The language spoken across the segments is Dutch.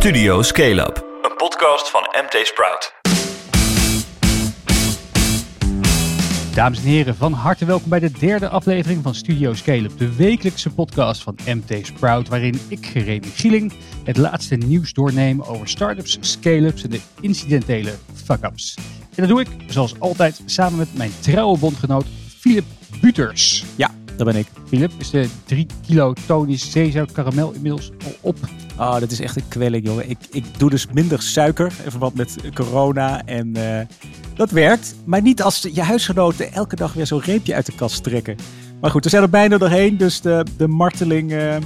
Studio Scale Up, een podcast van MT Sprout. Dames en heren, van harte welkom bij de derde aflevering van Studio Scale-up, de wekelijkse podcast van MT Sprout, waarin ik, Remy Gieling, het laatste nieuws doorneem over startups, scale-ups en de incidentele fuck-ups. En dat doe ik, zoals altijd, samen met mijn trouwe bondgenoot Philip Buters. Ja, dat ben ik. Philip, is de 3 kilo tonisch zeezout karamel inmiddels al op? Oh, dat is echt een kwelling, jongen. Ik, ik doe dus minder suiker in verband met corona. En uh, dat werkt. Maar niet als je huisgenoten elke dag weer zo'n reepje uit de kast trekken. Maar goed, we zijn er bijna doorheen. Dus de, de marteling, uh,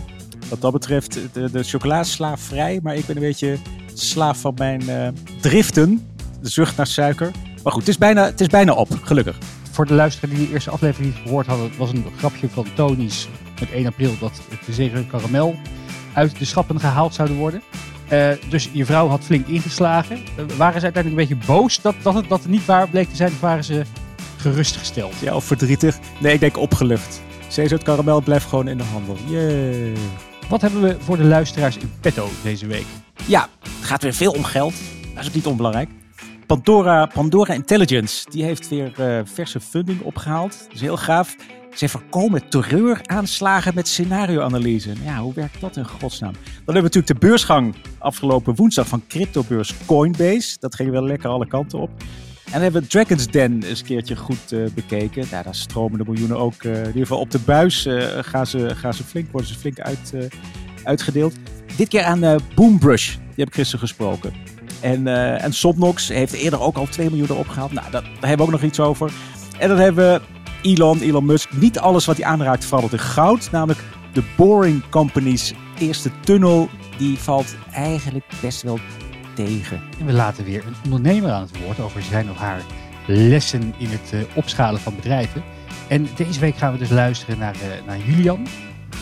wat dat betreft, de, de chocola is slaafvrij. Maar ik ben een beetje slaaf van mijn uh, driften. De zucht naar suiker. Maar goed, het is bijna, het is bijna op, gelukkig. Voor de luisteraar die de eerste aflevering niet gehoord hadden, het was een grapje van Tony's met 1 april dat de zeker karamel uit de schappen gehaald zouden worden. Uh, dus je vrouw had flink ingeslagen. Uh, waren ze uiteindelijk een beetje boos dat, dat, het, dat het niet waar bleek te zijn? Of waren ze gerustgesteld? Ja, of verdrietig? Nee, ik denk opgelucht. Zeezout karamel blijft gewoon in de handel. Yay. Wat hebben we voor de luisteraars in petto deze week? Ja, het gaat weer veel om geld. Dat is ook niet onbelangrijk. Pandora, Pandora Intelligence, die heeft weer uh, verse funding opgehaald. Dat is heel gaaf. Zij voorkomen terreuraanslagen met scenarioanalyse. Ja, hoe werkt dat in godsnaam? Dan hebben we natuurlijk de beursgang afgelopen woensdag van cryptobeurs Coinbase. Dat ging wel lekker alle kanten op. En dan hebben we Dragon's Den eens een keertje goed uh, bekeken. Ja, daar stromen de miljoenen ook uh, in ieder geval op de buis. Uh, gaan, ze, gaan ze flink, worden ze flink uit, uitgedeeld. Dit keer aan Boomrush. Die heb ik gisteren gesproken. En, en Somnox heeft eerder ook al 2 miljoen erop gehaald. Nou, dat, daar hebben we ook nog iets over. En dan hebben we Elon, Elon Musk. Niet alles wat hij aanraakt valt in goud. Namelijk de Boring Company's eerste tunnel. Die valt eigenlijk best wel tegen. En we laten weer een ondernemer aan het woord over zijn of haar lessen in het uh, opschalen van bedrijven. En deze week gaan we dus luisteren naar, uh, naar Julian,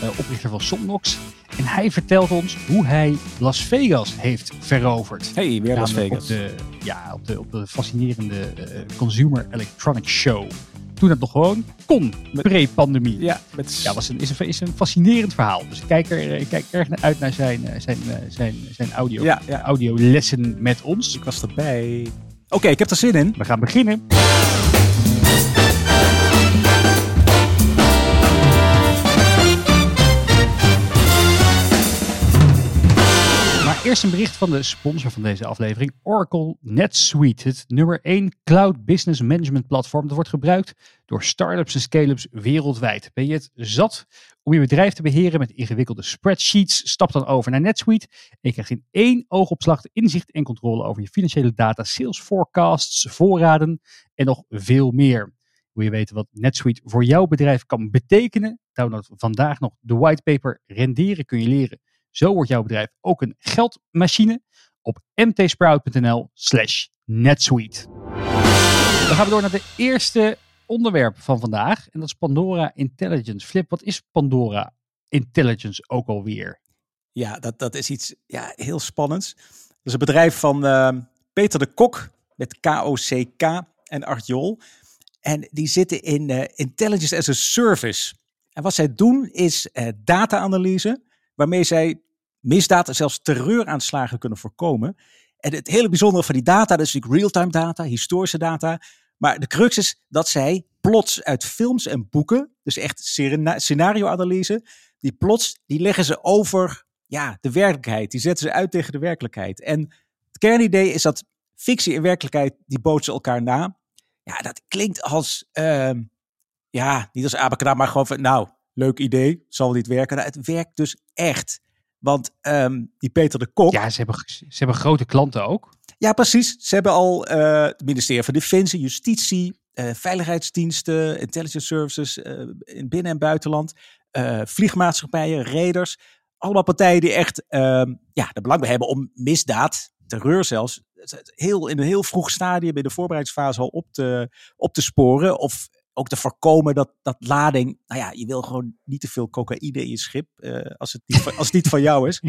uh, oprichter van Somnox. En hij vertelt ons hoe hij Las Vegas heeft veroverd. Hey, weer Las Vegas. Op de, ja, op de, op de fascinerende Consumer Electronics Show toen het nog gewoon kon, pre-pandemie. Ja, met... ja was een, is, een, is een fascinerend verhaal. Dus ik kijk er, ik kijk erg uit naar zijn, zijn, zijn, zijn audio, ja, ja. audiolessen met ons. Ik was erbij. Oké, okay, ik heb er zin in. We gaan beginnen. Eerst een bericht van de sponsor van deze aflevering, Oracle NetSuite. Het nummer 1 cloud business management platform. Dat wordt gebruikt door startups en scale-ups wereldwijd. Ben je het zat om je bedrijf te beheren met ingewikkelde spreadsheets? Stap dan over naar NetSuite en je krijgt in één oogopslag inzicht en controle over je financiële data, sales forecasts, voorraden en nog veel meer. Wil je weten wat NetSuite voor jouw bedrijf kan betekenen? Download vandaag nog de whitepaper Renderen kun je leren zo wordt jouw bedrijf ook een geldmachine op mtsprout.nl slash netsuite. Dan gaan we door naar de eerste onderwerp van vandaag. En dat is Pandora Intelligence. Flip, wat is Pandora Intelligence ook alweer? Ja, dat, dat is iets ja, heel spannends. Dat is een bedrijf van uh, Peter de Kok met K-O-C-K en Art Jol. En die zitten in uh, Intelligence as a Service. En wat zij doen is uh, data-analyse waarmee zij misdaad zelfs terreuraanslagen kunnen voorkomen. En het hele bijzondere van die data, dat is natuurlijk real-time data, historische data. Maar de crux is dat zij plots uit films en boeken, dus echt scenario-analyse, die plots, die leggen ze over ja, de werkelijkheid. Die zetten ze uit tegen de werkelijkheid. En het kernidee is dat fictie en werkelijkheid, die bootsen elkaar na. Ja, dat klinkt als, uh, ja, niet als abacadabra, maar gewoon van, nou, leuk idee, zal niet werken. Nou, het werkt dus echt. Want um, die Peter de Kok. Ja, ze hebben, ze hebben grote klanten ook. Ja, precies. Ze hebben al uh, het ministerie van Defensie, Justitie, uh, veiligheidsdiensten, intelligence services uh, in binnen- en buitenland, vliegmaatschappijen, raiders. Allemaal partijen die echt ehm, ja, er belang bij hebben om misdaad, terreur zelfs, heel, in een heel vroeg stadium in de voorbereidingsfase al op te, op te sporen. Of ook te voorkomen dat, dat lading. Nou ja, je wil gewoon niet te veel cocaïne in je schip. Uh, als, het niet van, als het niet van jou is.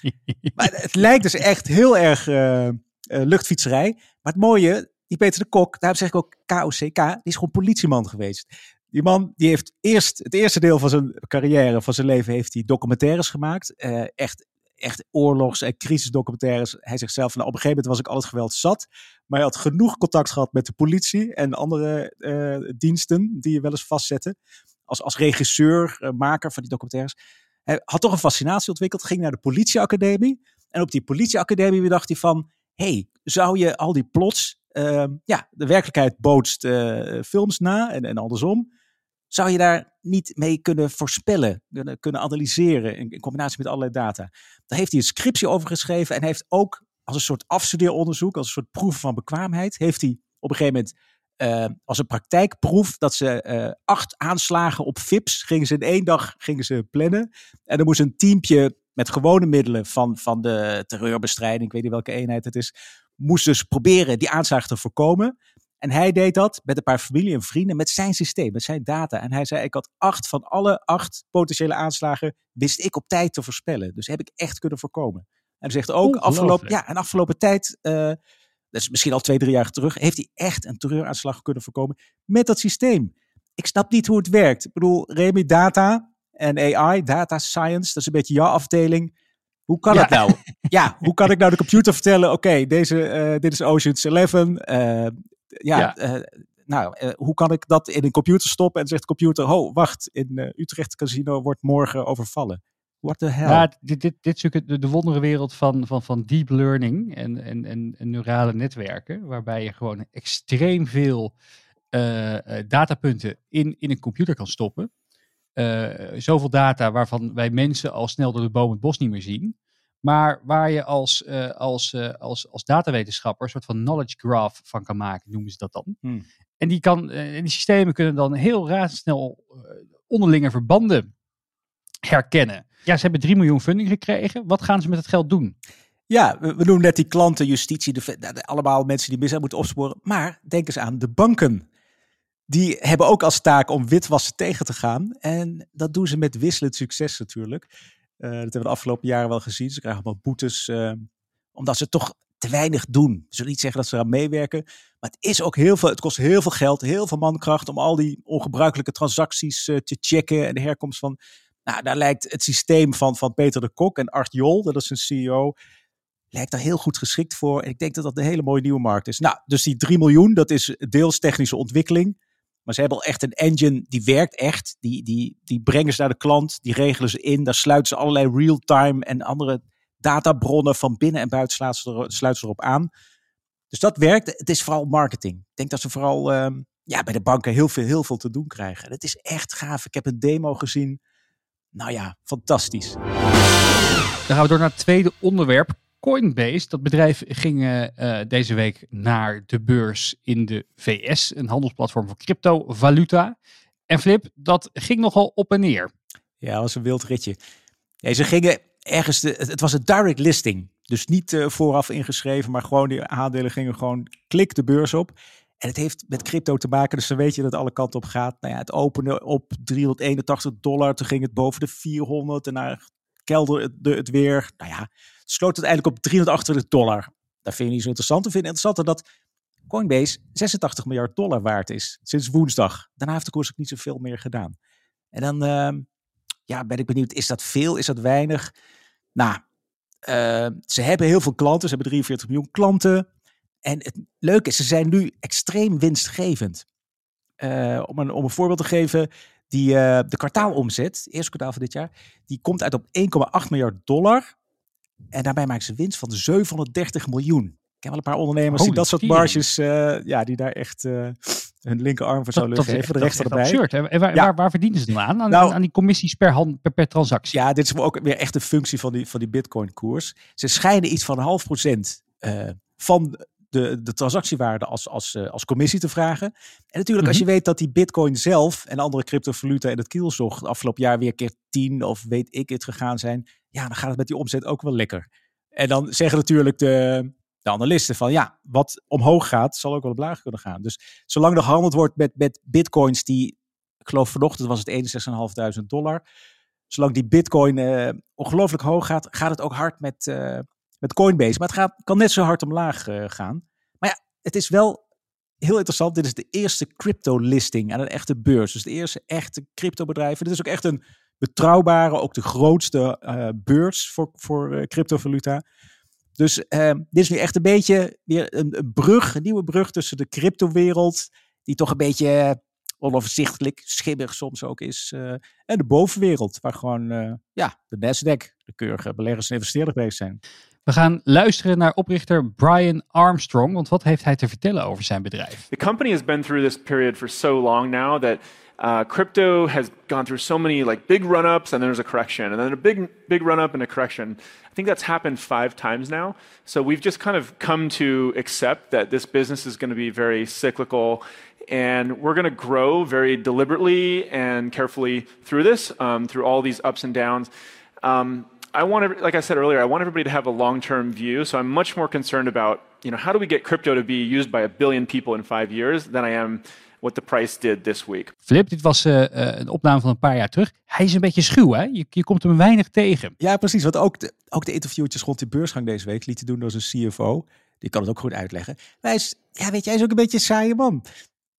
maar het lijkt dus echt heel erg uh, uh, luchtfietserij. Maar het mooie, die Peter de Kok, daarom zeg ik ook KOCK, die is gewoon politieman geweest. Die man die heeft eerst het eerste deel van zijn carrière, van zijn leven, heeft hij documentaires gemaakt. echt echt oorlogs- en crisisdocumentaires. Hij zegt zelf, nou, op een gegeven moment was ik al het geweld zat. Maar hij had genoeg contact gehad met de politie en andere uh, diensten die je wel eens vastzetten. Als, als regisseur, uh, maker van die documentaires. Hij had toch een fascinatie ontwikkeld, ging naar de politieacademie. En op die politieacademie dacht hij van, hey, zou je al die plots, uh, ja, de werkelijkheid bootst films na en, en andersom zou je daar niet mee kunnen voorspellen, kunnen, analyseren in, in, combinatie met allerlei data. Daar heeft hij een scriptie over geschreven en heeft ook als een soort afstudeeronderzoek, als een soort proef van bekwaamheid, heeft hij op een gegeven moment uh, als een praktijkproef dat ze uh, acht aanslagen op FIPS gingen ze in één dag gingen ze plannen. En dan moest een teampje met gewone middelen van, van de terreurbestrijding, ik weet niet welke eenheid het is, moest dus proberen die aanslagen te voorkomen. En hij deed dat met een paar familie en vrienden, met zijn systeem, met zijn data. En hij zei, ik had acht van alle acht potentiële aanslagen, wist ik op tijd te voorspellen. Dus heb ik echt kunnen voorkomen. En hij zegt ook, afgelopen, ja, en afgelopen tijd, uh, dat is misschien al twee, drie jaar terug, heeft hij echt een terreuraanslag kunnen voorkomen met dat systeem. Ik snap niet hoe het werkt. Ik bedoel, Remy, data en AI, data science, dat is een beetje jouw afdeling. Hoe kan het nou? Ja, hoe kan ik nou de computer vertellen, oké, deze, uh, dit is Ocean's 11, uh, ja, ja. Uh, nou, uh, hoe kan ik dat in een computer stoppen? En zegt de computer, oh, wacht, in uh, Utrecht Casino wordt morgen overvallen. What the hell? Ja, dit, dit, dit is natuurlijk de, de wonderenwereld van, van, van deep learning en, en, en, en neurale netwerken, waarbij je gewoon extreem veel datapunten in, in een computer kan stoppen. zoveel data waarvan wij mensen al snel door de boom het bos niet meer zien. Maar waar je als, uh, als, uh, als, als datawetenschapper een soort van knowledge graph van kan maken, noemen ze dat dan. Hmm. En die, kan, uh, die systemen kunnen dan heel razendsnel onderlinge verbanden herkennen. Ja, ze hebben 3 miljoen funding gekregen. Wat gaan ze met het geld doen? Ja, we, we noemen net die klanten, justitie, de, de, allemaal mensen die misdaad moeten opsporen. Maar denk eens aan de banken. Die hebben ook als taak om witwassen tegen te gaan. En dat doen ze met wisselend succes natuurlijk. Uh, dat hebben we de afgelopen jaren wel gezien. Ze krijgen allemaal boetes uh, omdat ze toch te weinig doen. Zullen niet zeggen dat ze eraan meewerken. Maar het is ook heel veel. Het kost heel veel geld, heel veel mankracht om al die ongebruikelijke transacties uh, te checken en de herkomst van. Nou, daar lijkt het systeem van, van Peter de Kok en Art Jol, dat is een CEO, lijkt daar heel goed geschikt voor. En ik denk dat dat een hele mooie nieuwe markt is. Nou, dus die 3 miljoen, dat is deels technische ontwikkeling. Maar ze hebben al echt een engine die werkt echt. Die, die, die brengen ze naar de klant, die regelen ze in. Daar sluiten ze allerlei real-time en andere databronnen van binnen en buiten sluiten ze, er, erop aan. Dus dat werkt. Het is vooral marketing. Ik denk dat ze vooral um, ja, bij de banken heel veel, heel veel te doen krijgen. Het is echt gaaf. Ik heb een demo gezien. Nou ja, fantastisch. Dan gaan we door naar het tweede onderwerp. Coinbase, dat bedrijf ging uh, deze week naar de beurs in de VS, een handelsplatform voor cryptovaluta. En Flip, dat ging nogal op en neer. Ja, dat was een wild ritje. Ze gingen ergens, de, het was een direct listing. Dus niet uh, vooraf ingeschreven, maar gewoon die aandelen gingen gewoon klik de beurs op. En het heeft met crypto te maken, dus dan weet je dat alle kanten op gaat. Nou ja, het opende op 381 dollar, toen ging het boven de 400 en naar kelderde het weer. Nou ja, sloot het eigenlijk op 328 dollar. Dat vind je niet zo interessant. Ik vind het interessanter dat Coinbase 86 miljard dollar waard is sinds woensdag. Daarna heeft de koers ook niet zoveel meer gedaan. En dan uh, ja, ben ik benieuwd, is dat veel? Is dat weinig? Nou, uh, ze hebben heel veel klanten. Ze hebben 43 miljoen klanten. En het leuke is, ze zijn nu extreem winstgevend. Uh, om, een, om een voorbeeld te geven, die, uh, de kwartaalomzet, het eerste kwartaal van dit jaar, die komt uit op 1,8 miljard dollar. En daarbij maken ze winst van 730 miljoen. Ik heb wel een paar ondernemers Holy die dat soort marges, uh, ja, die daar echt uh, hun linkerarm voor zouden geven. Echt, de rechter erbij. Absurd. En waar, ja. waar, waar, verdienen ze dan aan? Aan, nou, aan die commissies per, hand, per, per, transactie? Ja, dit is ook weer echt een functie van die, van die bitcoin-koers. Ze schijnen iets van een half procent van de, de transactiewaarde als, als, uh, als commissie te vragen. En natuurlijk, mm -hmm. als je weet dat die bitcoin zelf en andere cryptovaluta in het kielzog het afgelopen jaar weer keer 10 of weet ik het gegaan zijn, ja, dan gaat het met die omzet ook wel lekker. En dan zeggen natuurlijk de, de analisten van ja, wat omhoog gaat, zal ook wel omlaag kunnen gaan. Dus zolang er gehandeld wordt met, met bitcoins die, ik geloof vanochtend was het 61.500 dollar. Zolang die bitcoin uh, ongelooflijk hoog gaat, gaat het ook hard met, uh, met Coinbase. Maar het gaat, kan net zo hard omlaag uh, gaan. Maar ja, het is wel heel interessant. Dit is de eerste crypto listing aan een echte beurs. Dus de eerste echte crypto bedrijf. Dit is ook echt een betrouwbare, ook de grootste uh, beurs voor, voor uh, cryptovaluta. Dus uh, dit is nu echt een beetje weer een, een, brug, een nieuwe brug tussen de cryptowereld, die toch een beetje onoverzichtelijk, schimmig soms ook is, en de bovenwereld, waar gewoon ja, de Nasdaq, de keurige beleggers en investeerders bezig zijn. We gaan luisteren naar oprichter Brian Armstrong, want wat heeft hij te vertellen over zijn bedrijf? The company has been through this period for so long now that uh, crypto has gone through so many like big run-ups and then there's a correction and then a big big run-up and a correction. I think that's happened five times now. So we've just kind of come to accept that this business is going to be very cyclical and we're going to grow very deliberately and carefully through this, um, through all these ups and downs. Um, I want, like I said earlier, I want everybody to have a long-term view. So I'm much more concerned about, you know, how do we get crypto to be used by a billion people in five years than I am what the price did this week. Flip, dit was uh, een opname van een paar jaar terug. Hij is een beetje schuw, hè? Je, je komt hem weinig tegen. Ja, precies. Want ook de, ook de interviewtjes rond die beursgang deze week lieten doen door zijn CFO. Die kan het ook goed uitleggen. hij is, ja, weet je, hij is ook een beetje een saaie man.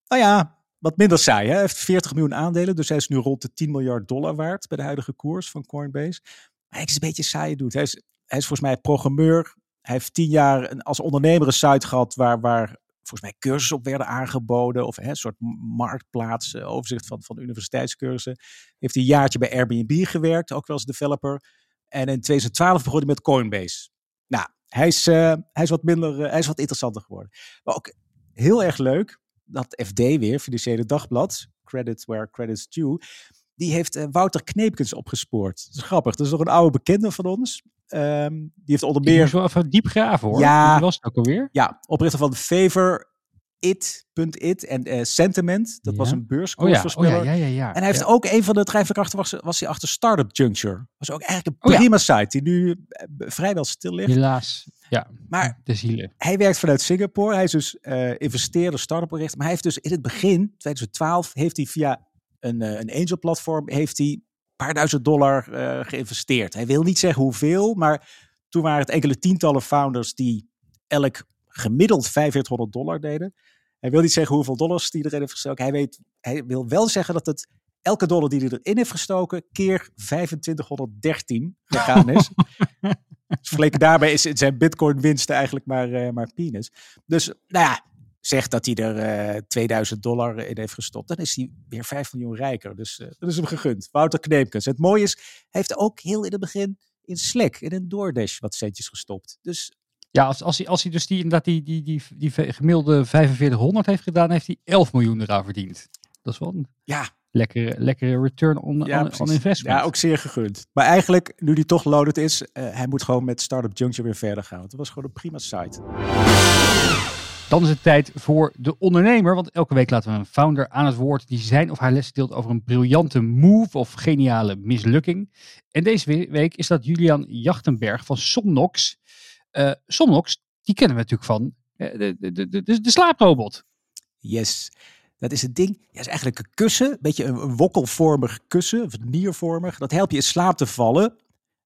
Nou ja, wat minder saai. Hè? Hij heeft 40 miljoen aandelen, dus hij is nu rond de 10 miljard dollar waard bij de huidige koers van Coinbase. Hij is een beetje saai doet. Hij is, hij is volgens mij programmeur. Hij heeft tien jaar als ondernemer een site gehad waar, waar volgens mij cursussen op werden aangeboden. Of hè, een soort marktplaats, overzicht van, van universiteitscursussen. Heeft een jaartje bij Airbnb gewerkt, ook wel als developer. En in 2012 begon hij met Coinbase. Nou, hij is, uh, hij is wat minder, uh, hij is wat interessanter geworden. Maar ook heel erg leuk, dat FD weer, Financiële Dagblad, credit where credit's due, die heeft uh, Wouter Kneepkens opgespoord. Dat is grappig. Dat is nog een oude bekende van ons. Um, die heeft onder meer... Ik wel even diep graven hoor. Ja. Wie was het ook alweer? Ja, oprichter van de Favor, It.it en uh, Sentiment. Dat Ja. was een Oh ja, beurskoersvoorspeller. oh ja, ja, ja, ja. En hij heeft ook een van de drijvende krachten was, was hij achter Startup Juncture. Was ook eigenlijk een Oh prima site die nu eh, vrijwel stil ligt. Helaas, ja, Maar de zielen. hij werkt vanuit Singapore. Hij is dus eh investeerder, start-up. Maar hij heeft dus in het begin, 2012, heeft hij via een, eh, een angel platform, heeft hij een paar duizend dollar eh, geïnvesteerd. Hij wil niet zeggen hoeveel, maar toen waren het enkele tientallen founders die elk gemiddeld 4500 dollar deden. Hij wil niet zeggen hoeveel dollars die erin heeft gestoken. Hij, weet, hij wil wel zeggen dat het elke dollar die hij erin heeft gestoken keer 2513 gegaan is. Dus vergeleken daarbij is zijn bitcoin winsten eigenlijk maar, eh, maar peanuts. Dus nou ja, zegt dat hij er eh 2000 dollar in heeft gestopt. Dan is hij weer 5 miljoen rijker. Dus eh, dat is hem gegund. Wouter Kneepkens. Het mooie is, hij heeft ook heel in het begin in Slack, in een DoorDash wat centjes gestopt. Dus Ja, als, als, hij, als hij dus die, inderdaad die, die, die, die gemiddelde 4500 heeft gedaan, heeft hij 11 miljoen eraan verdiend. Dat is wel een ja, lekkere, lekkere return on, ja, on, investment. Ja, ook zeer gegund. Maar eigenlijk, nu die toch loaded is, eh, hij moet gewoon met Startup Juncture weer verder gaan. Want het was gewoon een prima site. Dan is het tijd voor de ondernemer. Want elke week laten we een founder aan het woord die zijn of haar les deelt over een briljante move of geniale mislukking. En deze we- week is dat Julian Jachtenberg van Somnox. Eh Somnox, die kennen we natuurlijk van eh, de, de, de, de, slaaprobot. Yes. Dat is het ding. Ja, is eigenlijk een kussen. Een beetje een, een wokkelvormig kussen. Of niervormig. Dat helpt je in slaap te vallen.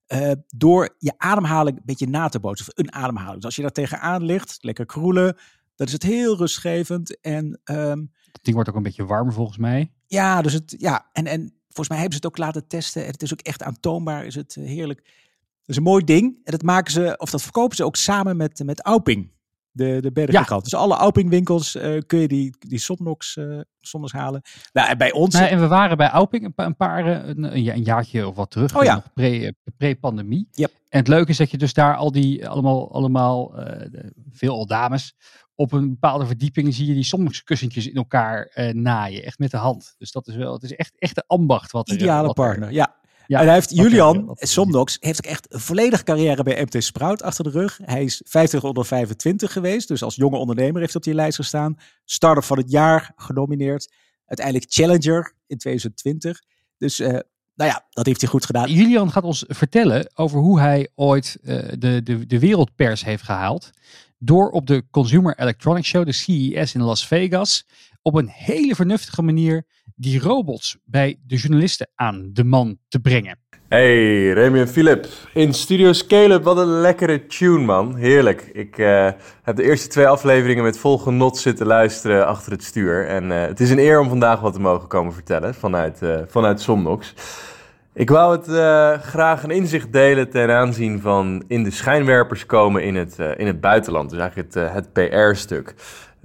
eh, door je ademhaling een beetje na te bootsen. Of een ademhaling. Dus als je daar tegenaan ligt, lekker kroelen. Dan is het heel rustgevend. En ehm, Dat ding wordt ook een beetje warm volgens mij. ja, dus het, ja. En, en volgens mij hebben ze het ook laten testen. En het is ook echt aantoonbaar. Is het eh, heerlijk. Dat is een mooi ding. En dat maken ze, of dat verkopen ze ook samen met, met Auping. De, de bergkant. Dus alle Auping-winkels eh, kun je die, die Somnox, eh Somnox halen. Nou, en bij ons... Nou, en we waren bij Auping een, pa- een paar, eh, een, een, ja- een jaartje of wat terug. Oh ja. Pre, pre-pandemie. Yep. En het leuke is dat je dus daar al die, allemaal, allemaal de- veel al dames, op een bepaalde verdieping zie je die sommige kussentjes in elkaar naaien. Echt met de hand. Dus dat is wel, het is echt, echt de ambacht wat er... Ideale wat er- partner, ja. Ja, en hij heeft Julian Somnox heeft echt een volledige carrière bij MT Sprout achter de rug. Hij is 50 onder 25 geweest, dus als jonge ondernemer heeft hij op die lijst gestaan. Startup van het jaar genomineerd. Uiteindelijk Challenger in 2020. Dus eh, nou ja, dat heeft hij goed gedaan. Julian gaat ons vertellen over hoe hij ooit eh, de, de, de wereldpers heeft gehaald. Door op de Consumer Electronics Show, de CES in Las Vegas, op een hele vernuftige manier die robots bij de journalisten aan de man te brengen. Hey, Remy en Philip. In Studio Scale-up, wat een lekkere tune, man. Heerlijk. Ik eh, heb de eerste twee afleveringen met vol genot zitten luisteren achter het stuur. En eh, het is een eer om vandaag wat te mogen komen vertellen vanuit, eh, vanuit Somnox. Ik wou het uh, graag een inzicht delen ten aanzien van in de schijnwerpers komen in het, uh, in het buitenland. Dus eigenlijk het, uh, het PR-stuk.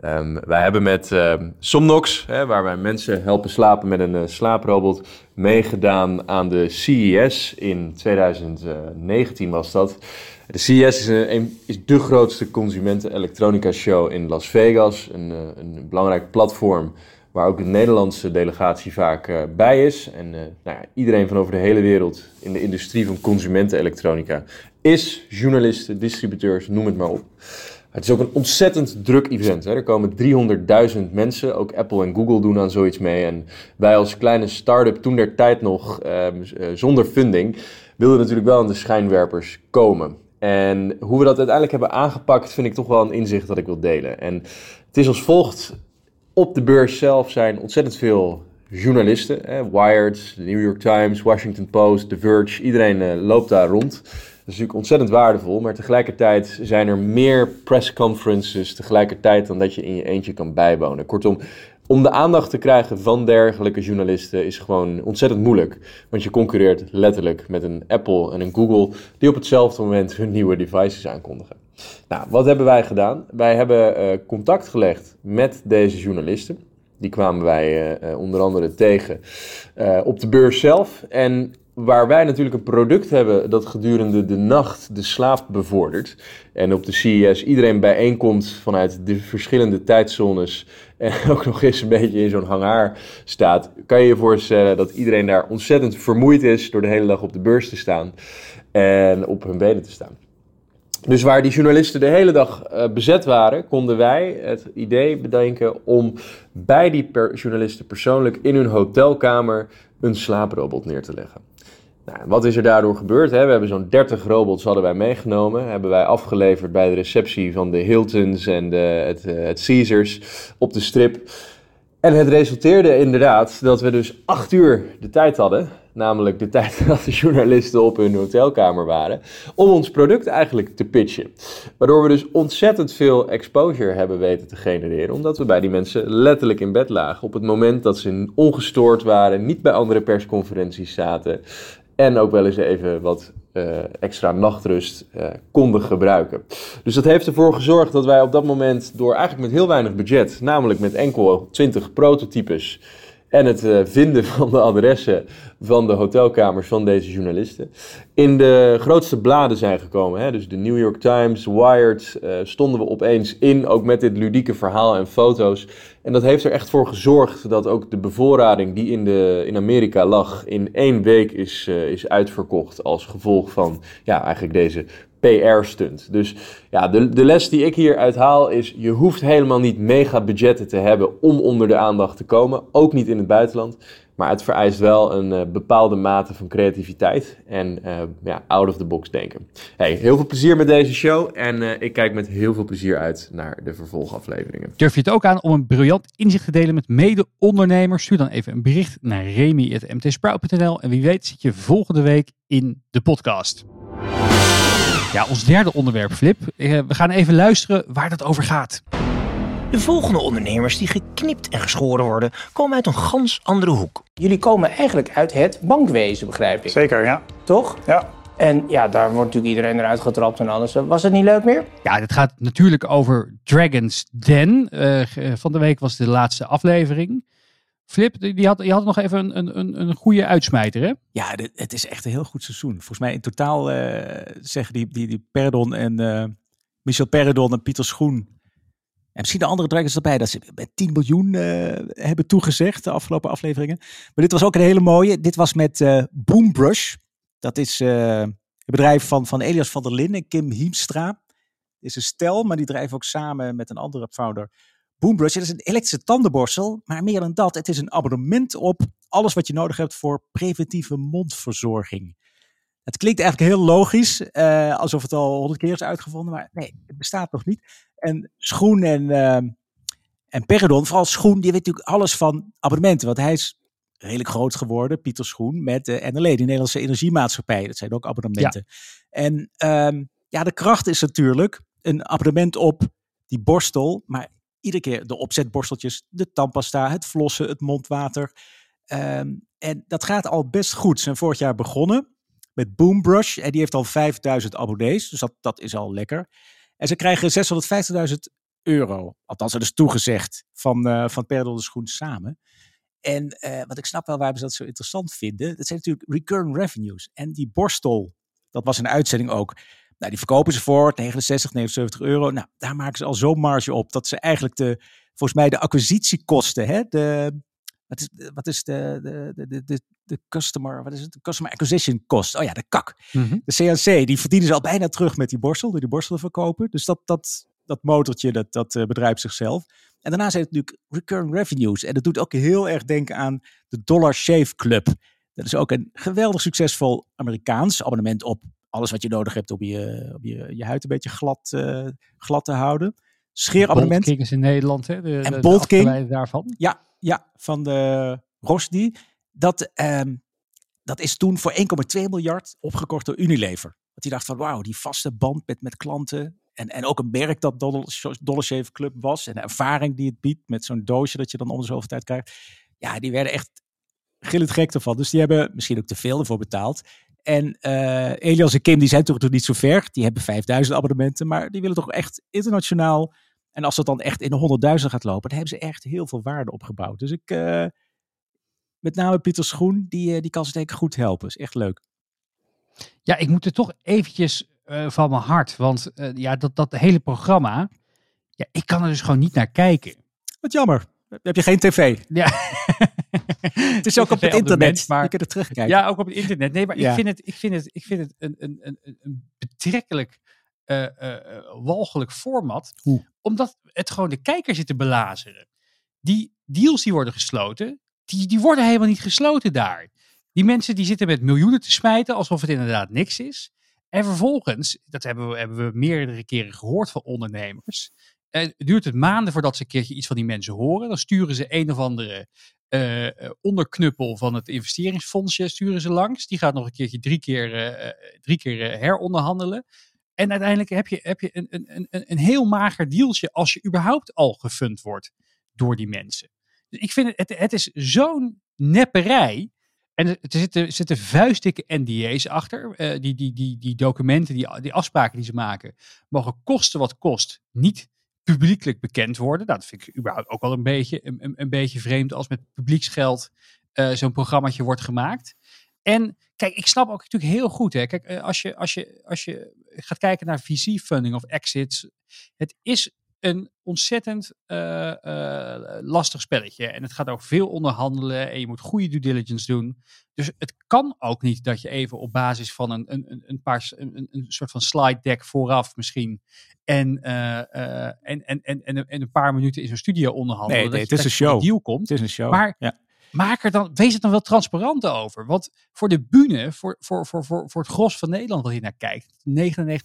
Um, wij hebben met Somnox, hè, waar wij mensen helpen slapen met een slaaprobot, meegedaan aan de CES in 2019 was dat. De CES is, een, is de grootste consumenten-elektronica show in Las Vegas. Een, een belangrijk platform waar ook de Nederlandse delegatie vaak uh, bij is. En uh, nou ja, iedereen van over de hele wereld in de industrie van consumentenelektronica is journalisten, distributeurs, noem het maar op. Het is ook een ontzettend druk event. Hè. Er komen 300.000 mensen. Ook Apple en Google doen aan zoiets mee. En wij als kleine start-up toen der tijd nog uh, zonder funding wilden natuurlijk wel aan de schijnwerpers komen. En hoe we dat uiteindelijk hebben aangepakt vind ik toch wel een inzicht dat ik wil delen. En het is als volgt op de beurs zelf zijn ontzettend veel journalisten. Hè, Wired, The New York Times, Washington Post, The Verge. Iedereen uh, loopt daar rond. Is natuurlijk ontzettend waardevol. Maar tegelijkertijd zijn er meer press conferences tegelijkertijd dan dat je in je eentje kan bijwonen. Kortom, om de aandacht te krijgen van dergelijke journalisten is gewoon ontzettend moeilijk. Want je concurreert letterlijk met een Apple en een Google die op hetzelfde moment hun nieuwe devices aankondigen. Nou, wat hebben wij gedaan? Wij hebben uh, contact gelegd met deze journalisten. Die kwamen wij uh, onder andere tegen op de beurs zelf. En waar wij natuurlijk een product hebben dat gedurende de nacht de slaap bevordert. En op de CES iedereen bijeenkomt vanuit de verschillende tijdzones. En ook nog eens een beetje in zo'n hangaar staat. Kan je je voorstellen dat iedereen daar ontzettend vermoeid is door de hele dag op de beurs te staan. En op hun benen te staan. Dus waar die journalisten de hele dag uh, bezet waren, konden wij het idee bedenken om bij die journalisten persoonlijk in hun hotelkamer een slaaprobot neer te leggen. Nou, wat is er daardoor gebeurd? Hè? We hebben zo'n 30 robots hadden wij meegenomen. Hebben wij afgeleverd bij de receptie van de Hiltons en de, het, uh, het Caesars op de strip. En het resulteerde inderdaad dat we dus acht uur de tijd hadden namelijk de tijd dat de journalisten op hun hotelkamer waren, om ons product eigenlijk te pitchen. Waardoor we dus ontzettend veel exposure hebben weten te genereren, omdat we bij die mensen letterlijk in bed lagen op het moment dat ze ongestoord waren, niet bij andere persconferenties zaten en ook wel eens even wat uh, extra nachtrust uh, konden gebruiken. Dus dat heeft ervoor gezorgd dat wij op dat moment door eigenlijk met heel weinig budget, namelijk met enkel 20 prototypes, en het uh, vinden van de adressen van de hotelkamers van deze journalisten. In de grootste bladen zijn gekomen, hè, dus de New York Times, Wired, uh, stonden we opeens in, ook met dit ludieke verhaal en foto's. En dat heeft er echt voor gezorgd dat ook de bevoorrading die in, de, in Amerika lag, in één week is, uh, is uitverkocht als gevolg van ja, eigenlijk deze PR-stunt. Dus ja, de, de les die ik hier uithaal is: je hoeft helemaal niet mega budgetten te hebben om onder de aandacht te komen. Ook niet in het buitenland. Maar het vereist wel een uh, bepaalde mate van creativiteit en uh, ja, out of the box denken. Hey, heel veel plezier met deze show en uh, ik kijk met heel veel plezier uit naar de vervolgafleveringen. Durf je het ook aan om een briljant inzicht te delen met mede-ondernemers? Stuur dan even een bericht naar remy.mtsprout.nl en wie weet zit je volgende week in de podcast. Ja, ons derde onderwerp, Flip. We gaan even luisteren waar dat over gaat. De volgende ondernemers die geknipt en geschoren worden, komen uit een gans andere hoek. Jullie komen eigenlijk uit het bankwezen, begrijp ik. Zeker, ja. Toch? Ja. En ja, daar wordt natuurlijk iedereen eruit getrapt en alles. Was het niet leuk meer? Ja, het gaat natuurlijk over Dragon's Den. Uh, van de week was de laatste aflevering. Flip, die had, die had nog even een, een, een goede uitsmijter, hè? Ja, het is echt een heel goed seizoen. Volgens mij in totaal uh, zeggen die, die, Perdon en uh, Michel Perdon en Pieter Schoen. En misschien de andere dragons erbij, dat ze met 10 miljoen uh, hebben toegezegd de afgelopen afleveringen. Maar dit was ook een hele mooie. Dit was met Boombrush. Dat is het bedrijf van, van Elias van der Linden en Kim Hiemstra. Is een stel, maar die drijven ook samen met een andere founder Boombrush, dat is een elektrische tandenborstel, maar meer dan dat, het is een abonnement op alles wat je nodig hebt voor preventieve mondverzorging. Het klinkt eigenlijk heel logisch, uh, alsof het al honderd keer is uitgevonden, maar nee, het bestaat nog niet. En Schoen en, uh, en Peridon, vooral Schoen, die weet natuurlijk alles van abonnementen, want hij is redelijk groot geworden, Pieter Schoen, met de NLE, de Nederlandse Energiemaatschappij. Dat zijn ook abonnementen. Ja. En um, ja, de kracht is natuurlijk een abonnement op die borstel, maar iedere keer de opzetborsteltjes, de tandpasta, het flossen, het mondwater. Um, En dat gaat al best goed. Ze zijn vorig jaar begonnen met Boombrush. En die heeft al 5000 abonnees. Dus dat, dat is al lekker. En ze krijgen 650.000 euro. Althans, dat is toegezegd van, eh van Per de Schoen samen. En eh, wat ik snap wel waarom ze dat zo interessant vinden. Dat zijn natuurlijk recurring revenues. En die borstel, dat was een uitzending ook. Nou, die verkopen ze voor 69, 79 euro. Nou, daar maken ze al zo'n marge op. Dat ze eigenlijk de, volgens mij de acquisitiekosten, hè, de, wat is, wat is de, de, de, de, de, customer, wat is het? De customer acquisition cost. Oh ja, de kak. Mhm. De CNC, die verdienen ze al bijna terug met die borstel, door die borstel te verkopen. Dus dat, dat, dat motortje, dat, dat eh, bedrijft zichzelf. En daarna zijn het natuurlijk recurring revenues. En dat doet ook heel erg denken aan de Dollar Shave Club. Dat is ook een geweldig succesvol Amerikaans abonnement op alles wat je nodig hebt om je, om je, je huid een beetje glad, eh, glad te houden. Scheerabonnement. King is in Nederland, hè? De, En de- Bolt King? daarvan. Ja, ja, van de Rosdi. Dat, ehm, dat is toen voor 1,2 miljard opgekocht door Unilever. Want die dacht van wauw, die vaste band met, met klanten. En, en ook een merk dat Dollar Shave Club was. En de ervaring die het biedt met zo'n doosje dat je dan om de zoveel tijd krijgt. Ja, die werden echt gillend gek ervan. Dus die hebben misschien ook te veel ervoor betaald. En eh, Elias en Kim, die zijn toch nog niet zo ver. Die hebben 5000 abonnementen. Maar die willen toch echt internationaal. En als het dan echt in de honderdduizend gaat lopen, dan hebben ze echt heel veel waarde opgebouwd. Dus ik, eh, met name Pieter Schoen, die, eh, die kan ze denk ik goed helpen. Is echt leuk. Ja, ik moet er toch eventjes van mijn hart. Want ja, dat, dat hele programma, ja, ik kan er dus gewoon niet naar kijken. Wat jammer. Dan heb je geen tv. Ja. Het is ook op het internet. maar je kunt er terugkijken. Ja, ook op het internet. Nee, maar Ja. ik vind het, ik vind het, ik vind het een, een, een, een- betrekkelijk eh, walgelijk format. Hoe? Omdat het gewoon de kijker zit te belazeren. Die deals die worden gesloten, die, die worden helemaal niet gesloten daar. Die mensen die zitten met miljoenen te smijten alsof het inderdaad niks is. En vervolgens, dat hebben we, hebben we meerdere keren gehoord van ondernemers. eh, duurt het maanden voordat ze een keertje iets van die mensen horen. Dan sturen ze een of andere eh, eh, onderknuppel van het investeringsfondsje sturen ze langs. Die gaat nog een keertje drie keer, eh, drie keer heronderhandelen. En uiteindelijk heb je, heb je een, een, een, een- heel mager dealtje als je überhaupt al gefund wordt door die mensen. Dus ik vind het, het, het is zo'n nepperij. En er zitten, zitten vuistdikke NDA's achter. Die, die, die, die documenten, die, die afspraken die ze maken, mogen kosten wat kost niet publiekelijk bekend worden. Nou, dat vind ik überhaupt ook wel een beetje, een, een, beetje vreemd als met publieksgeld eh, zo'n programmaatje wordt gemaakt. En kijk, ik snap ook natuurlijk heel goed. Hè. Kijk, eh, als je, als, je, als je gaat kijken naar VC-funding of exits, het is een ontzettend eh, eh, lastig spelletje. En het gaat ook veel onderhandelen en je moet goede due diligence doen. Dus het kan ook niet dat je even op basis van een, een, een, paar, een, een- soort van slide deck vooraf misschien en, eh, en, en, en, en, en een paar minuten in zo'n studio onderhandelen. Nee, nee, dat het is dat een show. deal komt. Het is een show. Maar ja. maak er dan, wees er dan wel transparant over. Want voor de bühne, voor, voor, voor, voor, voor het gros van Nederland wat hier naar kijkt, 99%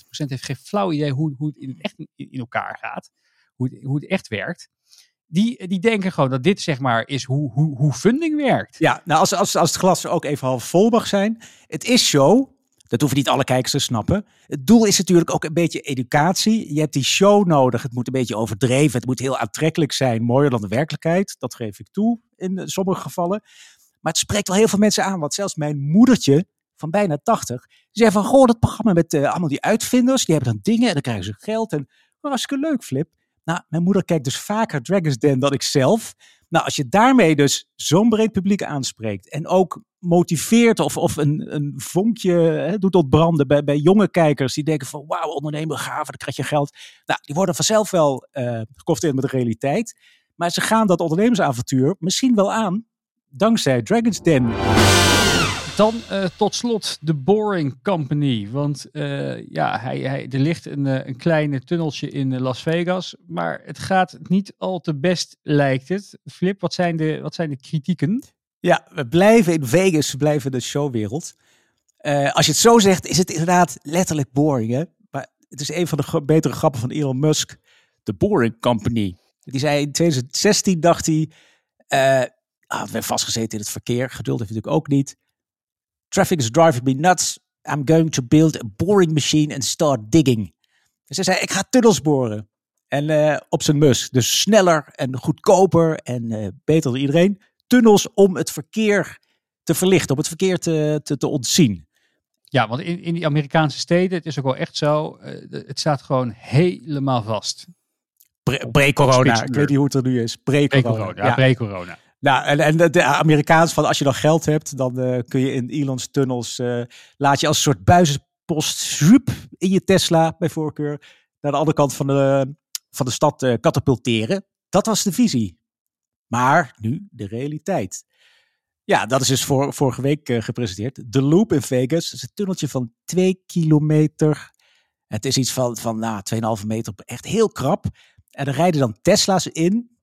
heeft geen flauw idee hoe, hoe het in, het echt in elkaar gaat. Hoe hoe het echt werkt. Die, die denken gewoon dat dit zeg maar is hoe, hoe, hoe funding werkt. Ja, nou als, als, als het glas ook even half vol mag zijn. Het is show. Dat hoeven niet alle kijkers te snappen. Het doel is natuurlijk ook een beetje educatie. Je hebt die show nodig. Het moet een beetje overdreven. Het moet heel aantrekkelijk zijn. Mooier dan de werkelijkheid. Dat geef ik toe in sommige gevallen. Maar het spreekt wel heel veel mensen aan. Want zelfs mijn moedertje van bijna 80. Die zei van, goh, dat programma met eh, allemaal die uitvinders. Die hebben dan dingen en dan krijgen ze geld. En oh, hartstikke leuk, Flip. Nou, mijn moeder kijkt dus vaker Dragon's Den dan ik zelf. Nou, als je daarmee dus zo'n breed publiek aanspreekt en ook motiveert of, of een, een vonkje hè, doet ontbranden bij, bij jonge kijkers die denken van wauw, ondernemer gaaf, dan krijg je geld. Nou, die worden vanzelf wel eh geconfronteerd met de realiteit. Maar ze gaan dat ondernemersavontuur misschien wel aan dankzij Dragon's Den. Dan eh, tot slot de Boring Company. Want eh, ja, hij, hij, er ligt een, eh, een kleine tunneltje in Las Vegas. Maar het gaat niet al te best, lijkt het. Flip, wat zijn de, wat zijn de kritieken? Ja, we blijven in Vegas, we blijven de showwereld. Als je het zo zegt, is het inderdaad letterlijk boring. Hè? Maar het is een van de betere grappen van Elon Musk. De Boring Company. Die zei in 2016, dacht hij... ah, we zijn vastgezeten in het verkeer. Geduld heeft natuurlijk ook niet. Traffic is driving me nuts. I'm going to build a boring machine and start digging. Dus hij zei, ik ga tunnels boren. En eh, op zijn mus. Dus sneller en goedkoper en eh, beter dan iedereen tunnels om het verkeer te verlichten, om het verkeer te, te, te ontzien. Ja, want in, in die Amerikaanse steden, het is ook wel echt zo, eh, het staat gewoon helemaal vast. Pre- Pre-corona, ik weet niet hoe het er nu is. Pre-corona. Pre-corona. Ja, pre-corona. Nou, en, de- Amerikaans van als je dan geld hebt, dan eh, kun je in Elon's tunnels, eh, laat je als een soort buizenpost zwoep, in je Tesla bij voorkeur naar de andere kant van de, van de stad eh, katapulteren. Dat was de visie. Maar nu de realiteit. Ja, dat is dus vorige week gepresenteerd. De Loop in Vegas. Is een tunneltje van 2 kilometer. Het is iets van, van nou, 2,5 meter. Echt heel krap. En er rijden dan Tesla's in.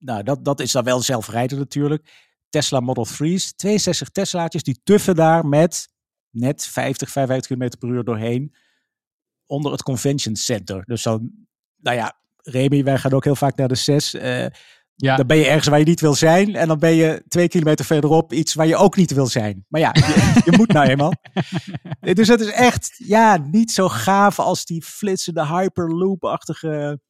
Nou, dat, dat is dan wel zelfrijden natuurlijk. Tesla Model 3's. 62 Teslaatjes die tuffen daar met net 50, 55 km per uur doorheen. Onder het convention center. Dus dan, nou ja, Remy, wij gaan ook heel vaak naar de 6. eh Ja, dan ben je ergens waar je niet wil zijn. En dan ben je twee kilometer verderop iets waar je ook niet wil zijn. Maar ja, je, je moet nou eenmaal. Dus het is echt ja, niet zo gaaf als die flitsende Hyperloop-achtige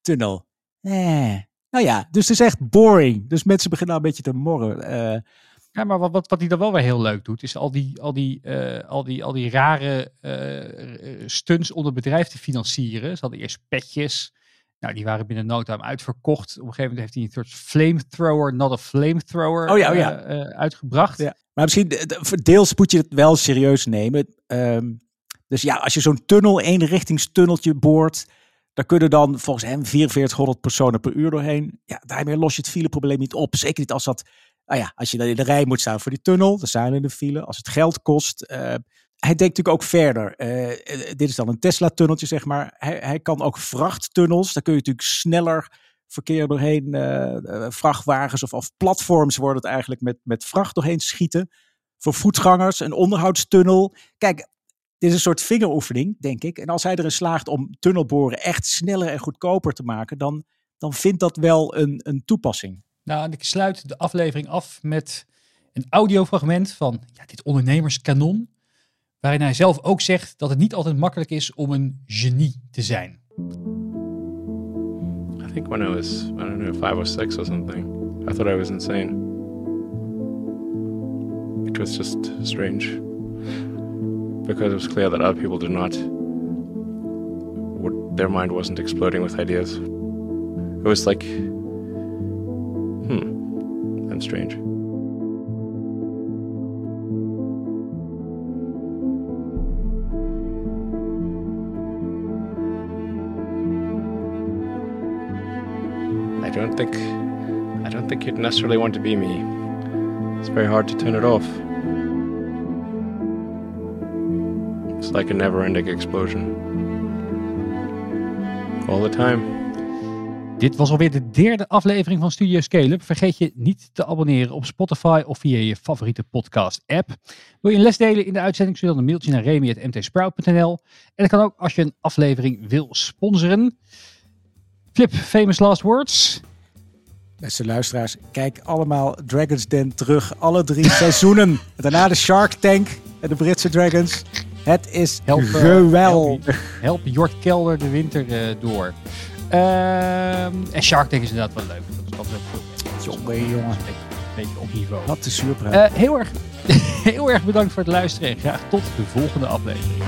tunnel. Eh. Nou ja, dus het is echt boring. Dus mensen beginnen nou een beetje te morren. Eh, Ja, maar wat, wat, wat hij dan wel weer heel leuk doet, is al die, al die, eh, al die, al die rare eh, stunts om het bedrijf te financieren. Ze hadden eerst petjes. Nou, die waren binnen no time uitverkocht. Op een gegeven moment heeft hij een soort flamethrower, not a flamethrower, Oh ja, oh ja. uitgebracht. Ja. Maar misschien, de- de- deels moet je het wel serieus nemen. Ehm, dus ja, als je zo'n tunnel, eenrichtingstunneltje boort, daar kunnen dan volgens hem 4400 personen per uur doorheen. Ja, daarmee los je het fileprobleem niet op. Zeker niet als dat, nou ja, als je dan in de rij moet staan voor die tunnel, dan zijn in de file. Als het geld kost. eh, hij denkt natuurlijk ook verder. Eh, eh, dit is dan een Tesla-tunneltje, zeg maar. Hij, hij kan ook vrachttunnels. Daar kun je natuurlijk sneller verkeer doorheen, vrachtwagens of, of platforms worden het eigenlijk met, met vracht doorheen schieten. Voor voetgangers, een onderhoudstunnel. Kijk, dit is een soort vingeroefening, denk ik. En als hij erin slaagt om tunnelboren echt sneller en goedkoper te maken, dan, dan vindt dat wel een, een toepassing. Nou, en ik sluit de aflevering af met een audiofragment van ja, dit ondernemerskanon. Waarin hij zelf ook zegt dat het niet altijd makkelijk is om een genie te zijn. I think when I was, I don't know, five or six or something, I thought I was insane. It was just strange. Because it was clear that other people did not, their mind wasn't exploding with ideas. It was like, hmm, I'm strange. I don't think I don't think you'd necessarily want to be me. It's very hard to turn it off. Like a never-ending explosion. All the time. Dit was alweer de derde aflevering van Studio Scale-up. Vergeet je niet te abonneren op Spotify of via je favoriete podcast-app. Wil je een les delen in de uitzending? Stuur dan een mailtje naar remy.mtsprout.nl. En dat kan ook als je een aflevering wil sponsoren. Flip, famous last words. Beste luisteraars, kijk allemaal Dragon's Den terug. Alle drie seizoenen. Daarna de Shark Tank en de Britse Dragons. Het is Help, eh, geweldig. Help Jort Kelder de winter eh, door. Ehm, en Shark Tank is inderdaad wel leuk. Dat is altijd veel. Jongen, jongen. Een beetje, een op niveau. Wat de zuurpruim. Eh, heel, erg, heel erg bedankt voor het luisteren en graag tot de volgende aflevering.